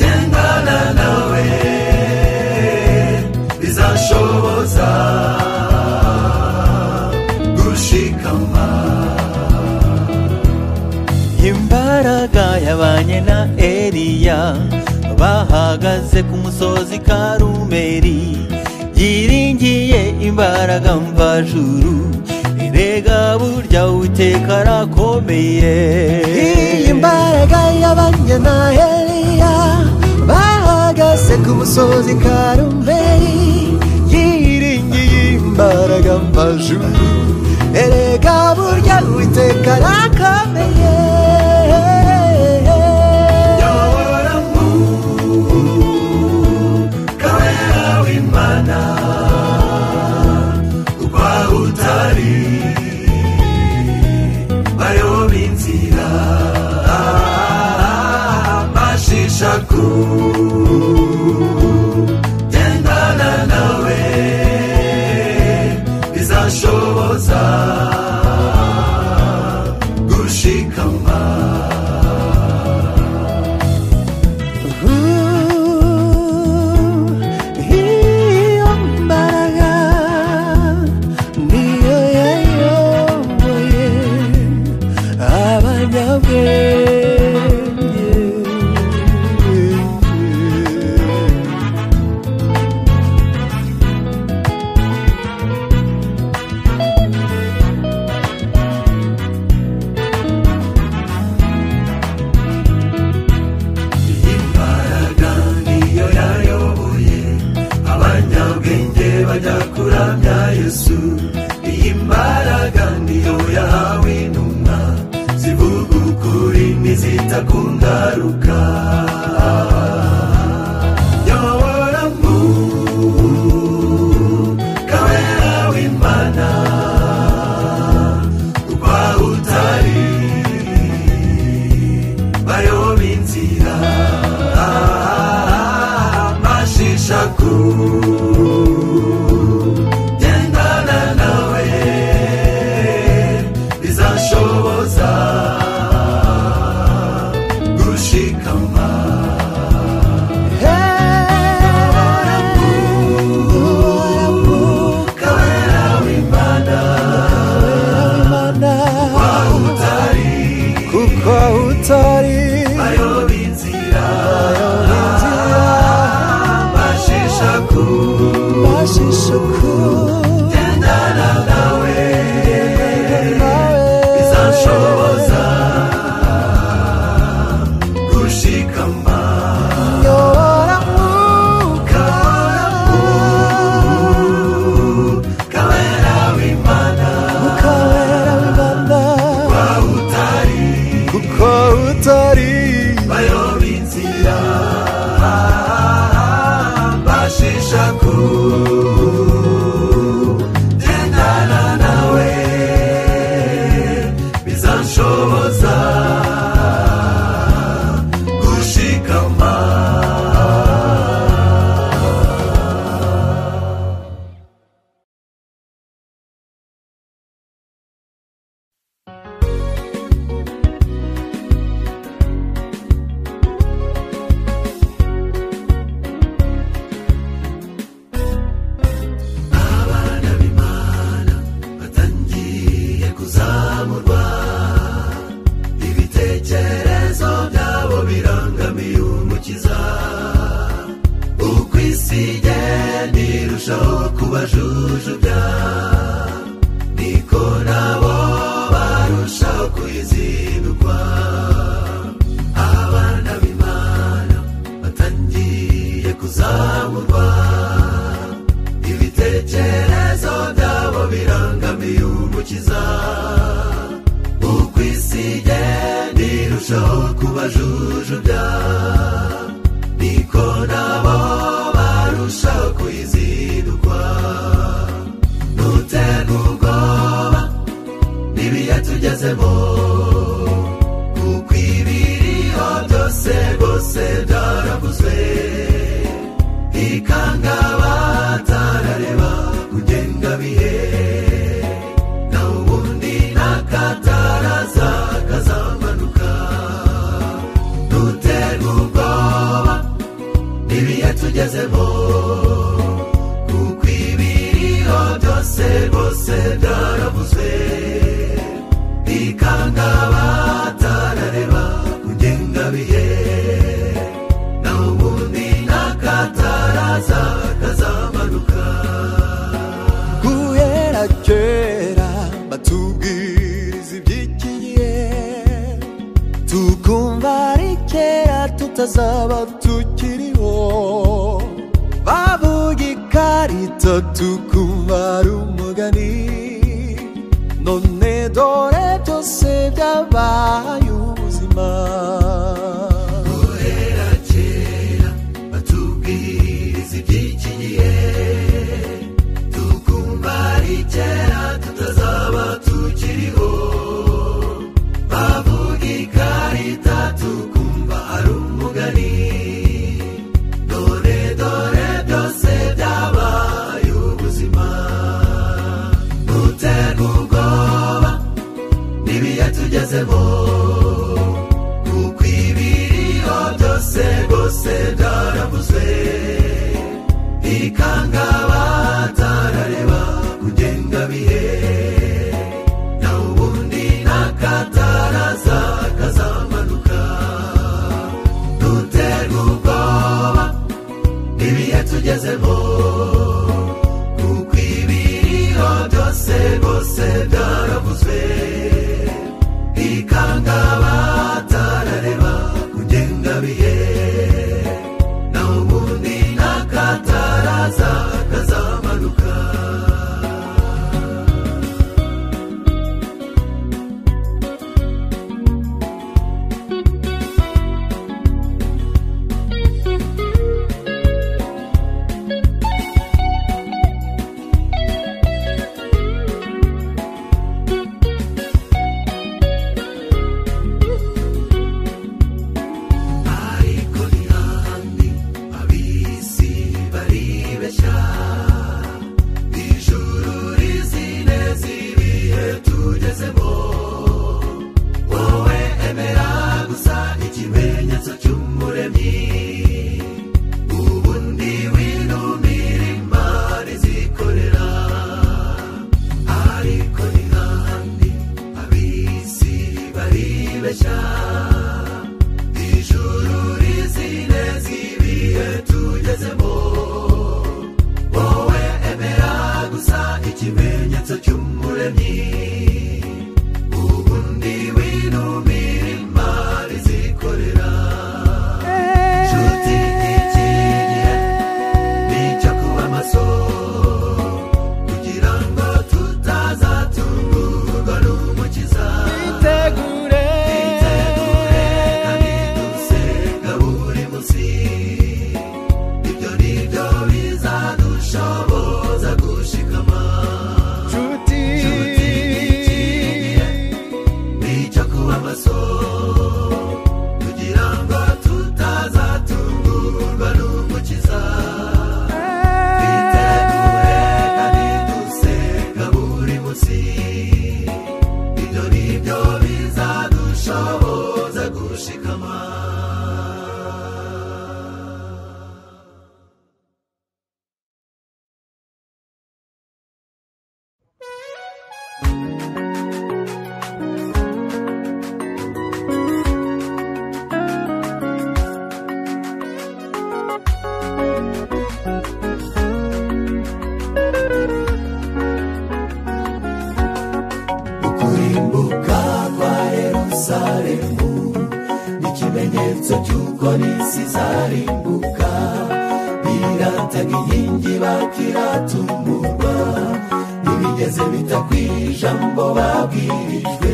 gendana nawe bizashoboza gushikama imbaraga yabanye na eriya bahagaze ku musozi karumeri. Yiringiye imbaraga mvajuru imbaraga burya uwiteka arakomeye. Iyi mbaraga y'abanyanaheriya bahagaze ku musozi karumeri yiringiye imbaraga mvajuru. Erega burya uwiteka arakomeye. to call. tugezemo kuko ibiriho byose byose byarabuze. none dore byose byabaye ubuzima guhera kera batubwiriza iby'ikigihe tukumva ari kera tugezemo wowe emera gusa ikimenyetso cy'umuremyi ikimenyetso cy'uko n'isi zarimbuka. Birataga inkingi bakiratungurwa ntibigeze bita ku ijambo babwirijwe.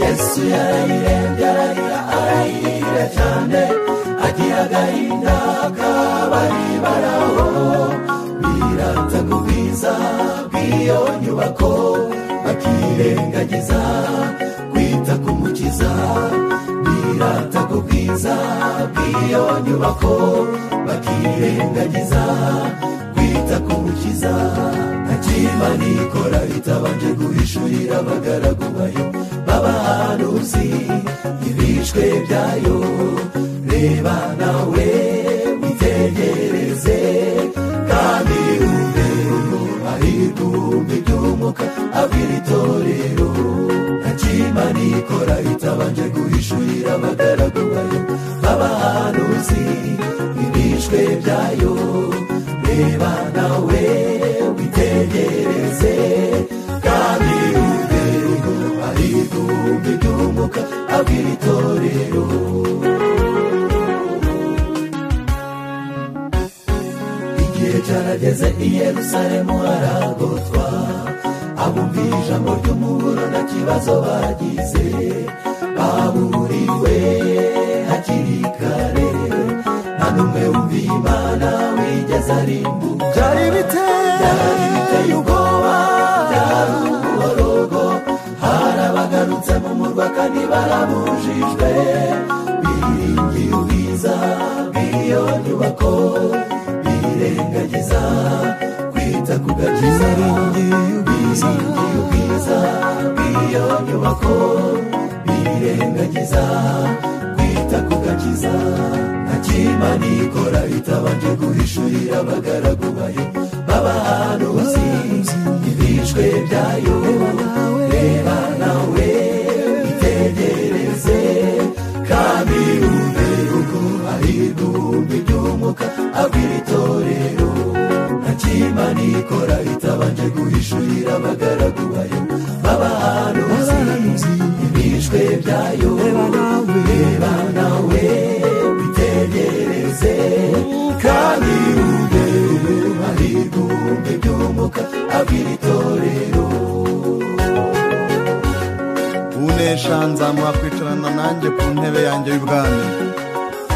Yesu yarayirembye ararira arayirira cyane. Agira agahinda kabari baraho. Birataga ubwiza bw'iyo nyubako. Bakirengagiza kwita ku mukiza. Birata ku bwiza bw'iyo nyubako bakirengagiza kwita ku mukiza ntakima nikora bitabanje guhishurira abagaragu bayo b'abahanuzi ibishwe byayo reba nawe witegereze kandi wumve uko ari ibihumbi by'umwuka abwira itorero ntakima nikora bitabanje guhishurira abagaragu bayo b'abahanuzi ibishwe byayo reba nawe witegereze kandi uko ari ibihumbi by'umwuka abwira itorero igihe cyarageze i yerusalemu haragotwa abumva ijambo ry'umuburo nta kibazo bagize baburiwe hakiri kare. Nta n'umwe wumviye imana wigeze arimbuka byari biteye ubwoba byari umuborogo hari abagarutse mu murwa kandi barabujijwe. Biringiye ubwiza bw'iyo nyubako birengagiza kwita ku gakiza. Biringiye ubwiza bw'iyo nyubako. Birengagiza kwita ku gakiza ntakima nikora bitabanje guhishurira abagaragu bayo. B'abahanuzi ibishwe byayo. Reba nawe witegereze kandi wumve uko ari ibihumbi by'umwuka abwira itorero. Ntakima nikora bitabanje guhishurira abagaragu bayo. Ibishwe byayo reba nawe witegereze kandi uko ari ibihumbi by'umwuka abwira itorero unesha nzamuha kwicarana nanjye ku ntebe yanjye y'ubwami.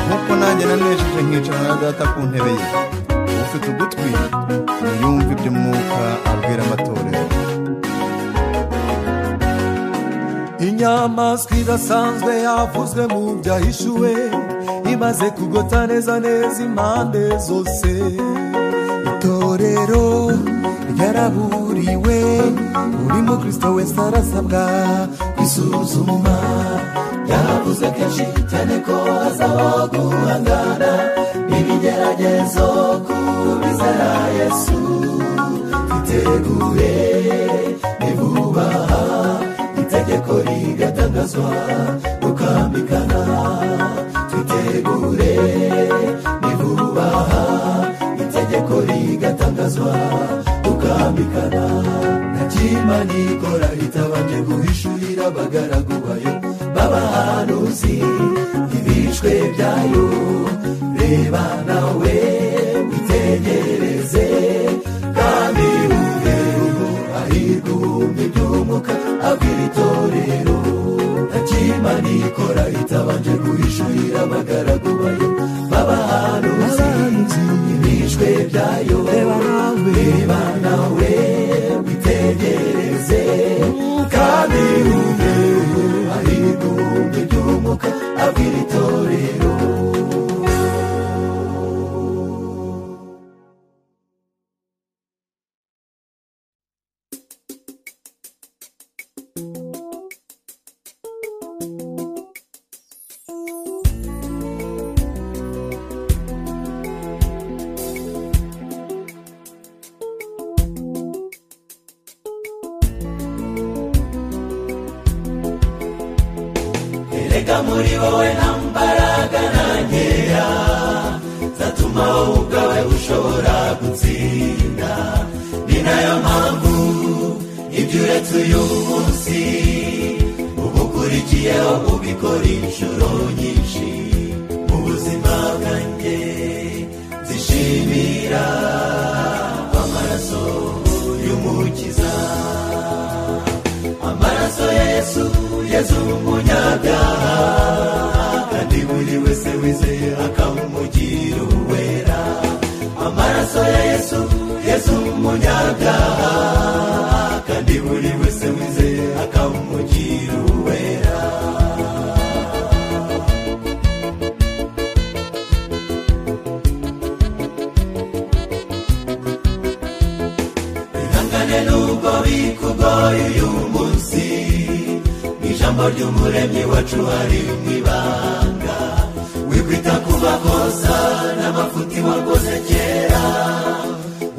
Nk'uko nanjye nanesheje nkicarana na data ku ntebe ye. Inyamaswa idasanzwe yavuzwe mu byahishuwe imaze kugota neza neza impande zose. Itorero ryaraburiwe buri mukristo wese arasabwa kwisuzuma yavuze kenshi cyane ko hazabaho guhangana n'ibigeragezo ku bizera yesu twitegure nivubaha itegeko rigatangazwa rukambikana twitegure nivubaha itegeko rigatangazwa rukambikana ntakima nikora ritabanje guhishurira abagaragu bayo b'abahanuzi ibishwe byayo. Reba nawe witegereze abwira itorero ntakima nikora ritabanje guhishurira abagaragu bayo. B'abahanuzi ibishwe byayo. Reba nawe. Witegereze. Kandi wumve uko ari ibihumbi by'umwuka abwira muri wowe nta mbaraga na nkeya zatuma wowe ubwawe ushobora gutsinda ni na yo mpamvu ibyo uretse uyu munsi uba ukurikiyeho ubikora inshuro nyinshi. Mu buzima bwanjye zishimira amaraso y'umukiza. Amaraso ya yesu yezu w'umunyabyaha kandi buri wese wizeye akamumugira uwera. Amaraso ya yesu yesu w'umunyabyaha kandi buri wese wizeye akamumugira uwera. Ihangane n'ubwo bikugoye uyu ijambo ry'umuremyi wacu hari mu ibanga wikwita ku makosa n'amafuti wakoze kera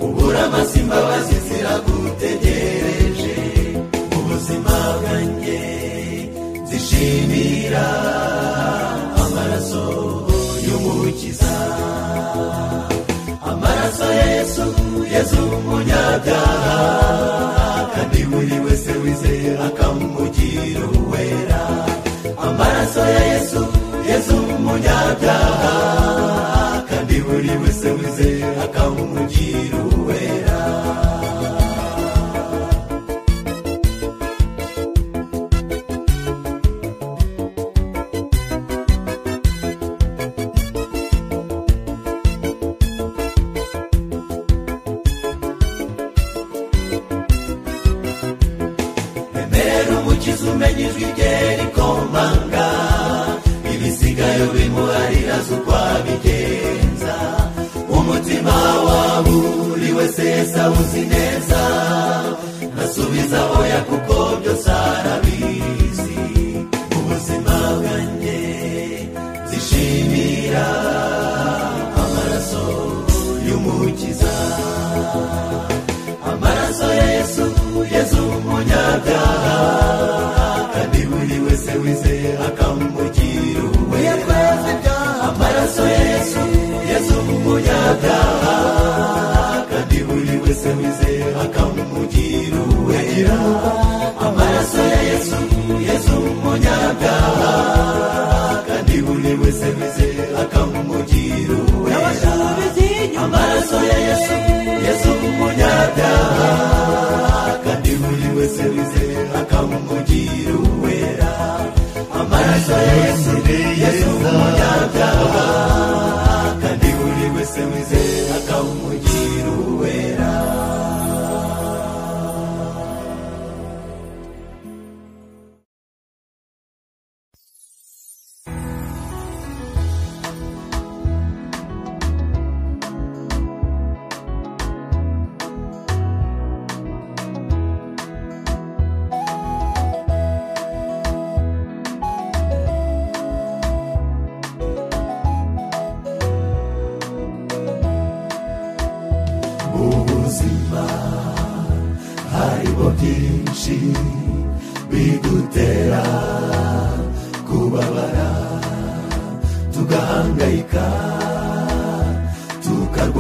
ubura imbabazi ziragutegereje ubuzima bwanjye zishimira. Amaraso y'umukiza. Amaraso ya yesu yesu umunyabyaha wese wizeye akamugira uwera. Amaraso ya yesu yesu umunyabyaha kandi buri wese wizeye akamugira uwera. Yesu yesu umunyabyaha kandi buri wese wizeye akamugira uwera amaraso ya yesu yesu umunyabyaha kandi buri wese wizeye akamugira uwera amaraso yesu yesu umunyabyaha kandi buri wese wizeye akamugira uwera amaraso yesu yesu umunyabyaha wese wizeye akamugira uwera. Amaraso ya yesu yesu umunyabyaha kandi buri wese wizeye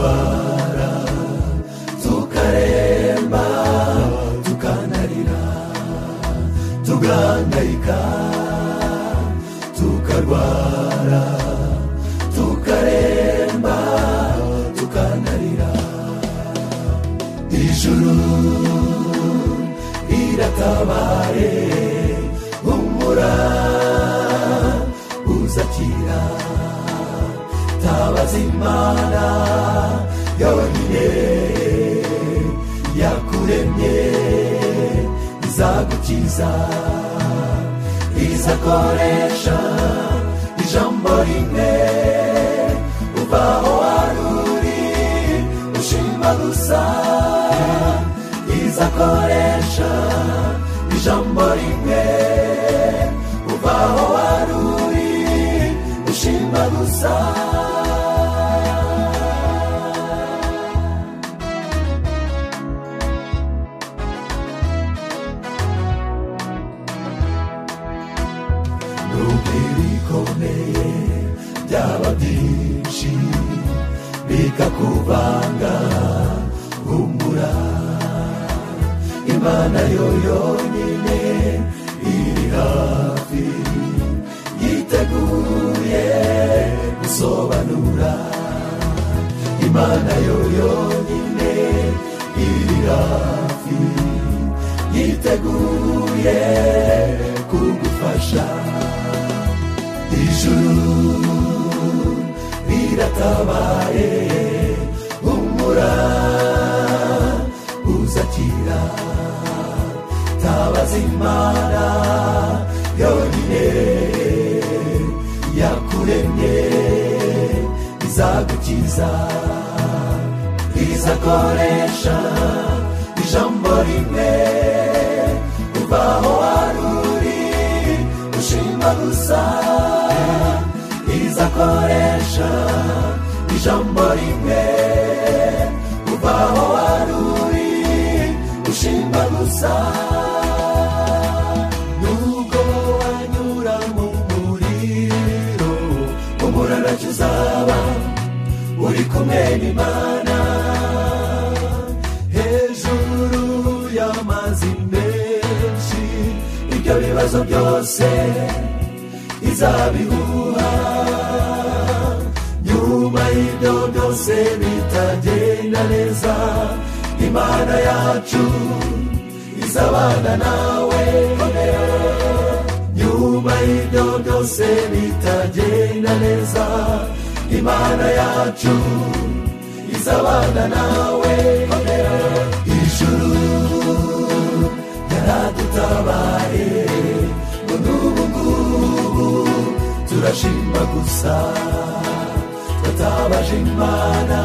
tukarwara tukaremba tukanarira tugahangayika tukarwara tukaremba tukanarira ijuru riratabaye humura uzakira tabaza imana yonyine yakuremye izagukiza izakoresha ijambo rimwe. Yiteguye gusobanura imana yo yonyine iri hafi yiteguye kugufasha. Ijuru riratabaye humura uzakira. Tabaza imana yonyine. Yakuremye izagukiza izakoresha ijambo rimwe kuva aho wari uri ushima gusa. Izakoresha ijambo rimwe kuva aho wari uri ushima gusa. Uri kumwe n'imana hejuru y'amazi menshi ibyo bibazo byose. Izabihuha nyuma y'ibyo byose bitagenda neza. Imana yacu. Izabana nawe. Nyuma y'ibyo byose bitagenda neza. Imana yacu izabana nawe. Ijuru yaradutabaye ngo n'ubu ngubu turashima gusa. Tutabaje imana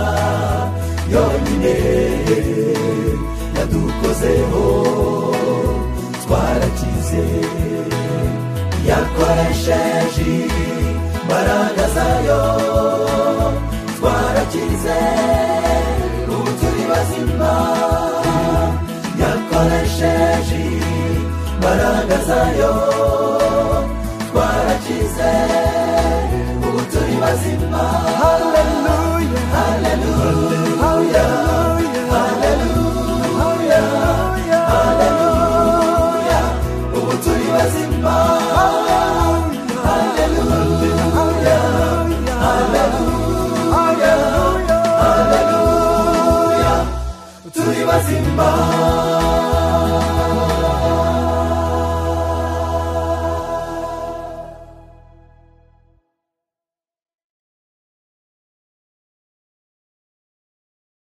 yonyine yadukozeho twarakize yakoresheje. Imbaraga zayo twarakize ubu turi bazima yakoresheje imbaraga zayo twarakize ubu turi bazima haleluya haleluya bazima